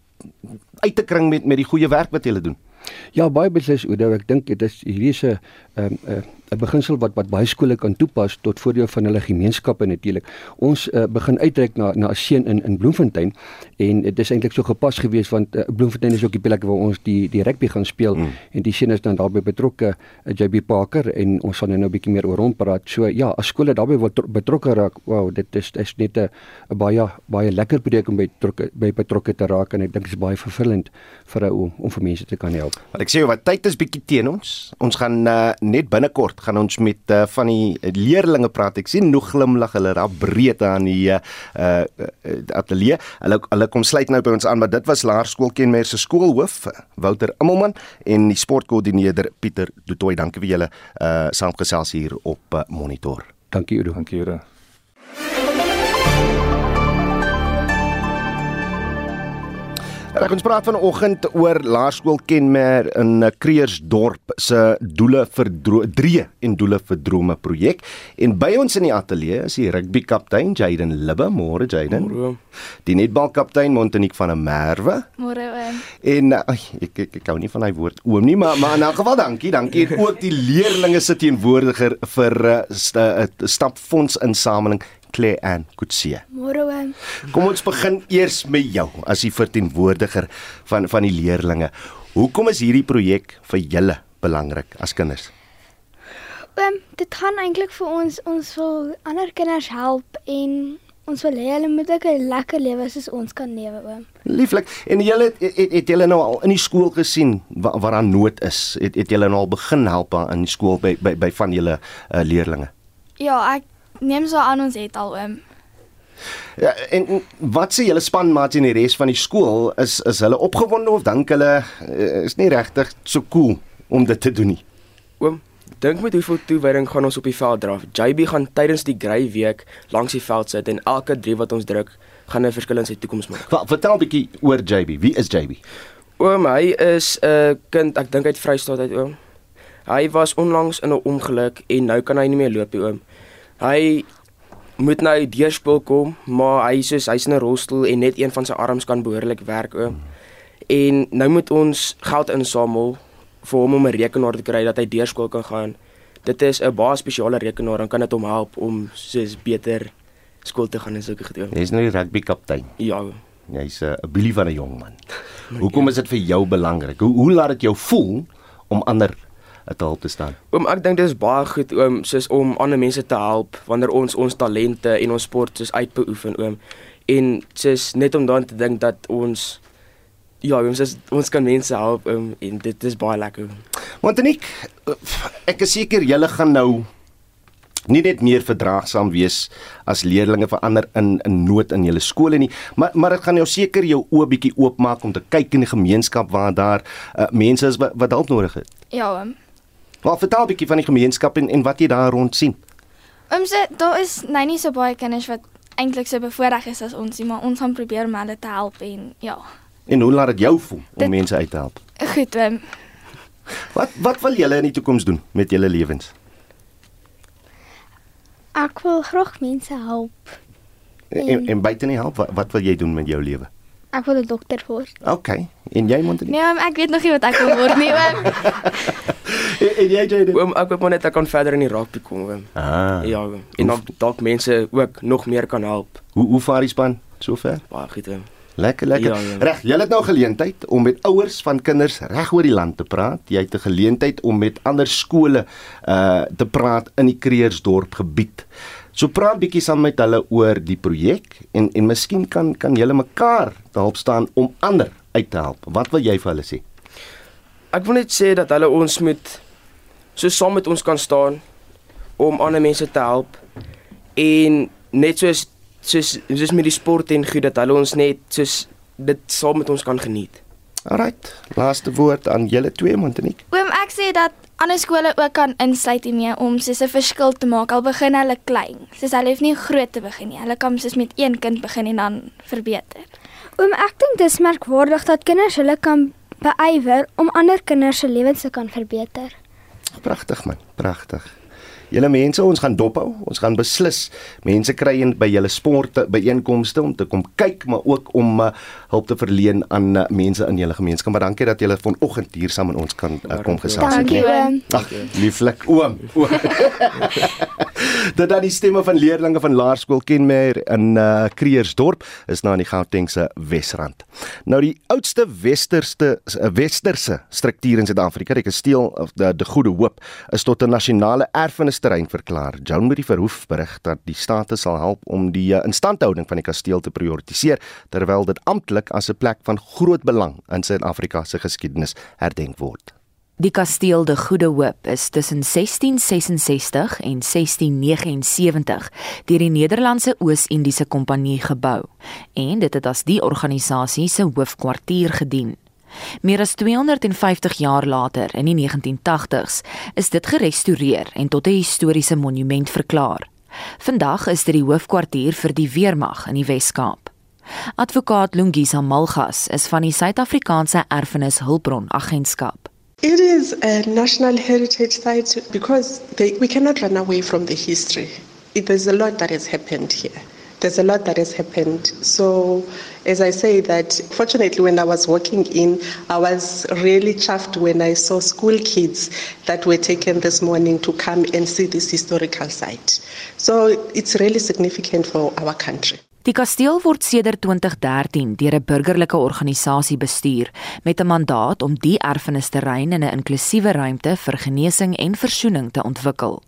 uit te kring met met die goeie werk wat julle doen. Ja, baie beslis Oudo, ek dink dit is hierdie se ehm, 'n 'n beginsel wat wat baie skole kan toepas tot voordeel van hulle gemeenskappe natuurlik. Ons uh, begin uitreik na na 'n seun in in Bloemfontein en dit is eintlik so gepas geweest want uh, Bloemfontein is ook die plek waar ons die die rugby gaan speel mm. en die seun is dan daarbey betrokke uh, JB Parker en ons gaan nou 'n bietjie meer oor hom praat. So ja, as skole daarbey wil betrokke raak, wow, dit is is net 'n baie baie lekker projek om by betrokke by betrokke te raak en ek dink dit is baie vervullend vir 'n om, om vir mense te kan help. Want ek sê wat tyd is bietjie teen ons. Ons gaan uh, net binnekort gaan ons met uh, van die leerlinge praat. Ek sien nog glimlag hulle daar breed aan die uh, uh ateljee. Hulle hulle kom sluit nou by ons aan, maar dit was Laerskool Kenmer se skoolhoof Wouter Immelman en die sportkoördineerder Pieter Dutoy. Dankie vir julle uh saamgesels hier op uh, monitor. Dankie Udo. Dankie Udo. Reg ons praat vanoggend oor Laerskool Kenmer in Kreersdorp se doele vir drie en doele vir drome projek. En by ons in die ateljee is die rugby kaptein Jaden Libbe, môre Jaden. Môre. Die netbal kaptein Montanique van der Merwe. Môre oom. En uh, ek ek ek hou nie van daai woord oom nie, maar maar in elk geval dankie, dankie. En ook die leerlinge se teenwoordiger vir uh, st uh, stapfonds insameling Claire Ann Kutsie. Môre oom. Kom ons begin eers met jou as die verteenwoordiger van van die leerlinge. Hoekom is hierdie projek vir julle belangrik as kinders? Oom, dit gaan eintlik vir ons ons wil ander kinders help en ons wil hê hulle moet ook 'n lekker lewe soos ons kan lewe, oom. Lieflik. En julle het, het, het julle nou al in die skool gesien waar waar daar nood is? Het het julle nou al begin help in die skool by by by van julle uh, leerlinge? Ja, ek neem so aan ons het al oom. Ja, en wat sê julle spanmaats en die res van die skool is is hulle opgewonde of dink hulle uh, is nie regtig so cool om dit te doen nie? Oom, dink met hoeveel toewyding gaan ons op die veld draf. JB gaan tydens die grey week langs die veld sit en elke drie wat ons druk gaan 'n verskil in sy toekoms maak. Wat vertel 'n bietjie oor JB. Wie is JB? Oom, hy is 'n uh, kind, ek dink uit Vrystaat uit oom. Hy was onlangs in 'n ongeluk en nou kan hy nie meer loop nie oom. Hy moet nou deurspul kom, maar hy sê hy's in 'n rolstoel en net een van sy arms kan behoorlik werk oom. En nou moet ons geld insamel vir hom om 'n rekenaar te kry dat hy deurskool kan gaan. Dit is 'n baie spesiale rekenaar en kan dit hom help om soos beter skool te gaan en sulke goed. Jy's nou die rugby kaptein. Ja. Jy's 'n uh, bilie van 'n jong man. [LAUGHS] Hoekom is dit vir jou belangrik? Hoe hoe laat dit jou voel om ander te help te staan. Oom ek dink dit is baie goed oom soos om ander mense te help wanneer ons ons talente en ons sport soos uitbeoefen oom. En soos net om dan te dink dat ons ja, ons is, ons kan mense help oom en dit is baie lekker. Want Anik, ek is seker julle gaan nou nie net meer verdraagsaam wees as leerdlinge verander in in nood in julle skole nie maar maar dit gaan jou seker jou oë bietjie oopmaak om te kyk in die gemeenskap waar daar uh, mense is wat, wat hulp nodig het. Ja, oom. Wat vertel 'n bietjie van die gemeenskap en en wat jy daar rond sien? Oom sê daar is nou nie so baie kinders wat eintlik so bevoordeel is as ons nie, maar ons gaan probeer om hulle te help en ja. En hoe laat dit jou voel om dit, mense uit te help? Goed, oom. Wat wat wil julle in die toekoms doen met julle lewens? Ek wil graag mense help. En en, en buite nie help, wat, wat wil jy doen met jou lewe? Ek wil 'n dokter word. OK. En jy moet Nee, ek weet nog nie wat ek wil word nie, oom. [LAUGHS] en jy jy oom, ek hoop net ek kan verder in die rugby kom, oom. Ah. Ja, oom. En dan dalk mense ook nog meer kan help. Hoe hoe vaar die span sover? Baie goed, oom. Lekker, lekker. Ja, ja. Reg, jy het nou geleentheid om met ouers van kinders reg oor die land te praat. Jy het 'n geleentheid om met ander skole uh te praat in die Kreersdorp gebied. So praat bietjie saam met hulle oor die projek en en miskien kan kan julle mekaar help staan om ander uit te help. Wat wil jy vir hulle sê? Ek wil net sê dat hulle ons moet so saam met ons kan staan om ander mense te help en net soos soos soos met die sport en goed dat hulle ons net soos dit saam met ons kan geniet. Alright, laaste woord aan julle twee Montanique. Oom, ek sê dat ander skole ook kan insluit hiermee om soos 'n verskil te maak al begin hulle klein. Soos hulle hoef nie groot te begin nie. Hulle kan soos met een kind begin en dan verbeter. Oom, ek dink dis merkwaardig dat kinders hulle kan beywer om ander kinders se lewens te kan verbeter. Pragtig man, pragtig. Julle mense, ons gaan dophou. Ons gaan beslis mense kry in by julle sporte byeenkomste om te kom kyk, maar ook om uh, hulp te verleen aan uh, mense in julle gemeenskap. Maar dankie dat julle vanoggend hier saam met ons kan uh, kom gesels. Dankie oom. Ag, lieflik oom. [LAUGHS] Dit dan die stemme van leerdlinge van Laerskool Kenmer in uh, Kreersdorp is nou aan die Gautengse Wesrand. Nou die oudste westerste uh, westerse struktuur in Suid-Afrika, die kasteel of die, die Goeie Hoop, is tot 'n nasionale erfenisterrein verklaar. Joan Marie Verhoef berig dat die staat sal help om die uh, instandhouding van die kasteel te prioritiseer terwyl dit amptelik as 'n plek van groot belang in Suid-Afrika se geskiedenis herdenk word. Die kasteel De Goeie Hoop is tussen 1666 en 1679 deur die Nederlandse Oos-Indiese Kompanjie gebou en dit het as die organisasie se hoofkwartier gedien. Meer as 250 jaar later, in die 1980s, is dit gerestoreer en tot 'n historiese monument verklaar. Vandag is dit die hoofkwartier vir die weermag in die Wes-Kaap. Advokaat Lungisa Malgas is van die Suid-Afrikaanse Erfenis Hulpbron Agentskap. It is a national heritage site because they, we cannot run away from the history. It, there's a lot that has happened here. There's a lot that has happened. So, as I say, that fortunately, when I was walking in, I was really chuffed when I saw school kids that were taken this morning to come and see this historical site. So, it's really significant for our country. Die kasteel word sedert 2013 deur 'n burgerlike organisasie bestuur met 'n mandaat om die erfenisterrein in 'n inklusiewe ruimte vir genesing en versoening te ontwikkel.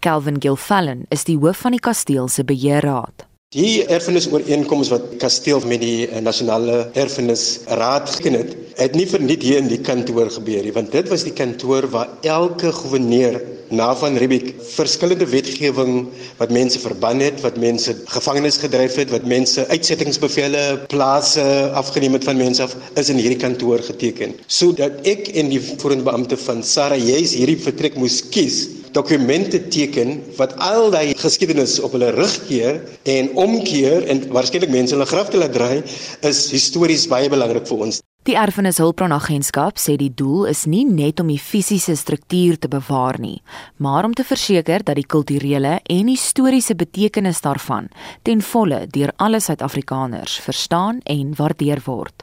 Calvin Gilfallen is die hoof van die kasteel se beheerraad. Die erfenisooreenkoms wat kasteel met die eh, nasionale erfenisraad geken het, het nie verniet hier in die kantoor gebeur nie, want dit was die kantoor waar elke goewerneur na van Riebeeck verskillende wetgewing wat mense verban het, wat mense gevangenes gedryf het, wat mense uitsettingsbevele, plase afgeneem het van mense af, is in hierdie kantoor geteken. Sodat ek en die voorende beampte van Sarah juis hierdie vertrek moes kies dokumente teken wat al daai geskiedenis op hulle rug keer en omkeer en waarskynlik mense hulle graf te laat draai is histories baie belangrik vir ons. Die Erfenis Hulpbron Agentskap sê die doel is nie net om die fisiese struktuur te bewaar nie, maar om te verseker dat die kulturele en historiese betekenis daarvan ten volle deur alle Suid-Afrikaners verstaan en waardeer word.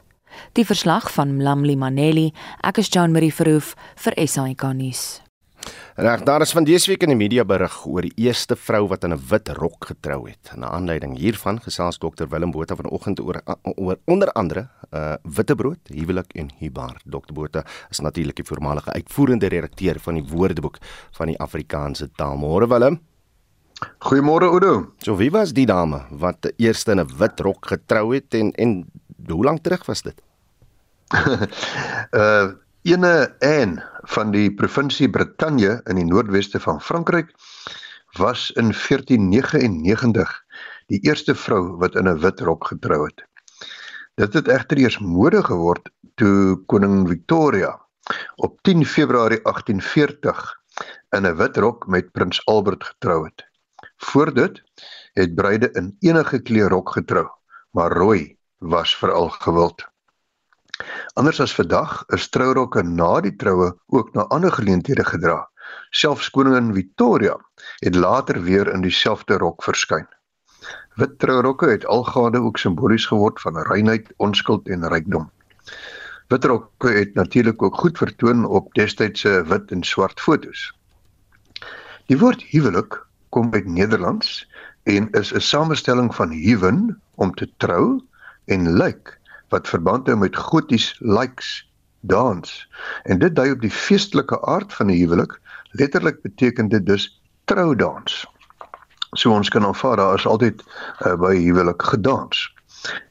Die verslag van Mlamli Maneli, ek is Jean Marie Verhoef vir SAK nuus. Reg, daar is van dese week in die media berig oor die eerste vrou wat in 'n wit rok getrou het. Na aanleiding hiervan gesels dokter Willem Botha vanoggend oor oor onder andere uh witbrood, huwelik en hubar. Dokter Botha is natuurlik die voormalige uitvoerende redakteur van die Woordeboek van die Afrikaanse taal. Môre Willem. Goeiemôre Oudo. So wie was die dame wat eers in 'n wit rok getrou het en en hoe lank terug was dit? [LAUGHS] uh ene Anne van die provinsie Brittanje in die noordweste van Frankryk was in 1499 die eerste vrou wat in 'n wit rok getrou het. Dit het egter eers mode geword toe koning Victoria op 10 Februarie 1840 in 'n wit rok met prins Albert getrou het. Voor dit het bruide in enige kleur rok getrou, maar rooi was veral gewild. Anders as vandag is trourokke na die troue ook na ander geleenthede gedra. Selfs koningin Victoria het later weer in dieselfde rok verskyn. Wit trourokke het algaande ook simbolies geword van reinheid, onskuld en rykdom. Wit rokke het natuurlik ook goed vertoon op destydse wit en swart fotos. Die woord huwelik kom uit Nederlands en is 'n samestelling van huwen om te trou en lyk wat verband hou met goties likes dans. En dit dui op die feestelike aard van 'n huwelik. Letterlik beteken dit dus troudans. So ons kan aanvaar daar is altyd uh, by huwelik gedans.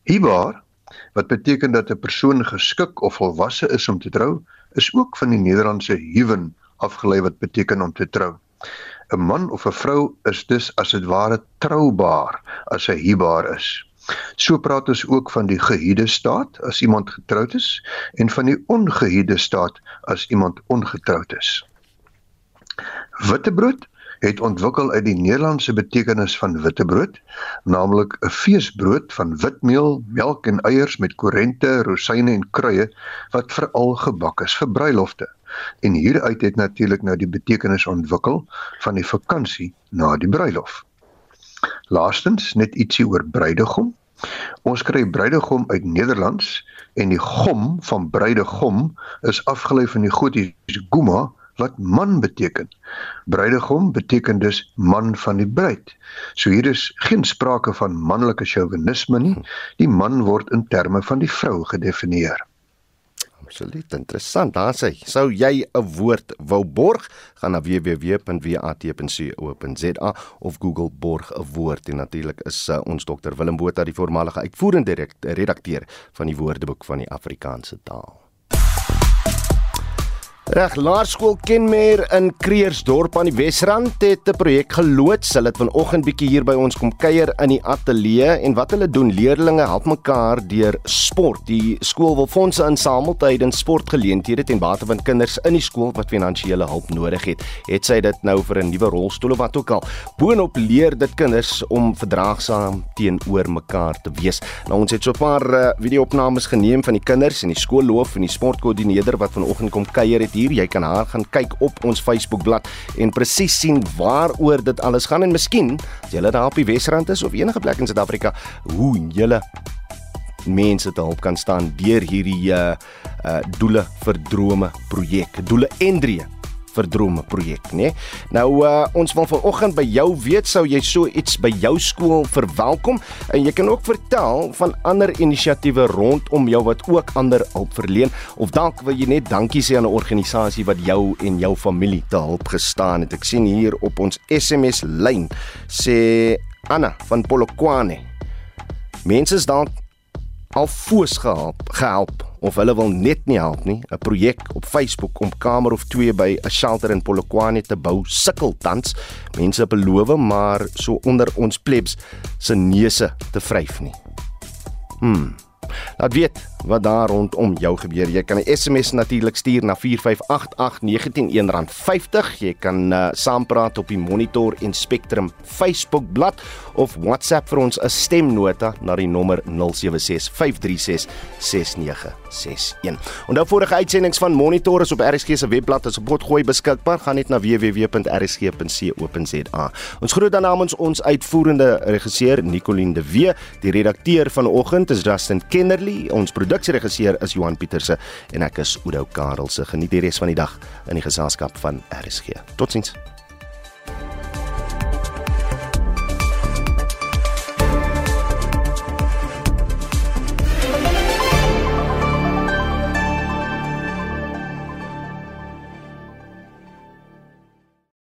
Hibaar wat beteken dat 'n persoon geskik of volwasse is om te trou is ook van die Nederlandse huwen afgelei wat beteken om te trou. 'n man of 'n vrou is dus as dit ware troubaar as hy hibaar is So praat ons ook van die gehuide staat as iemand getroud is en van die ongehuide staat as iemand ongetroud is. Witbrood het ontwikkel uit die Nederlandse betekenis van witbrood, naamlik 'n feesbrood van witmeel, melk en eiers met korente, rosyne en kruie wat veral gebak is vir bruilofte. En hieruit het natuurlik nou die betekenis ontwikkel van die vakansie na die bruilof. Laastens net ietsie oor bruidegom. Ons kry bruidegom uit Nederlands en die gom van bruidegom is afgelei van die Gotiese guma wat man beteken. Bruidegom beteken dus man van die bruid. So hier is geen sprake van manlike chauvinisme nie. Die man word in terme van die vrou gedefinieer. Absoluut interessant. Daar sê, sou jy 'n woord wou borg, gaan na www.wat.co.za of Google borg 'n woord en natuurlik is uh, ons dokter Willem Botha die voormalige uitvoerende redakteur van die Woordeboek van die Afrikaanse taal. Reg, Laerskool Kenmer in Kreersdorp aan die Wesrand het 'n projek geloods. Hulle het vanoggend bietjie hier by ons kom kuier in die ateljee en wat hulle doen, leerdlinge help mekaar deur sport. Die skool wil fondse insamel tydens sportgeleenthede ten bate van kinders in die skool wat finansiële hulp nodig het. Het sy dit nou vir 'n nuwe rolstoel of wat ook al. Boonop leer dit kinders om verdraagsaam teenoor mekaar te wees. Nou ons het so 'n paar uh, video-opnames geneem van die kinders en die skoolloof en die sportkoördineerder wat vanoggend kom kuier het hier. Jy kan haar gaan kyk op ons Facebookblad en presies sien waaroor dit alles gaan en miskien as jy daar op die Wesrand is of enige plek in Suid-Afrika, hoe jy mense te hulp kan staan deur hierdie uh uh doele vir drome projek. Doele en drie vir drome projek, né? Nou uh ons wil vanoggend by jou weet sou jy so iets by jou skool verwelkom en jy kan ook vertel van ander inisiatiewe rondom jou wat ook ander hulp verleen of dalk wil jy net dankie sê aan 'n organisasie wat jou en jou familie te hulp gestaan het. Ek sien hier op ons SMS lyn sê Anna van Polokwane. Mense is dalk al foos gehelp, gehelp of hulle wil net nie help nie. 'n Projek op Facebook om kamer of 2 by 'n shelter in Polokwane te bou sukkel tans. Mense beloof maar so onder ons plebs se neuse te vryf nie. Hmm. Laat weet wat daar rondom jou gebeur. Jy kan 'n SMS natuurlik stuur na 4588919 R50. Jy kan uh, saampraat op die Monitor en Spectrum Facebook bladsy of WhatsApp vir ons 'n stemnota na die nommer 0765366961. Onthou vorige uitsendings van Monitor is op RSG se webblad as op potgooi beskikbaar. Gaan net na www.rsg.co.za. Ons groet dan namens ons uitvoerende regisseur Nicoline de Wee, die redakteur vanoggend is Justin Kennerly, ons produksieregisseur is Johan Pieterse en ek is Oudo Karelse. Geniet die res van die dag in die geselskap van RSG. Totsiens.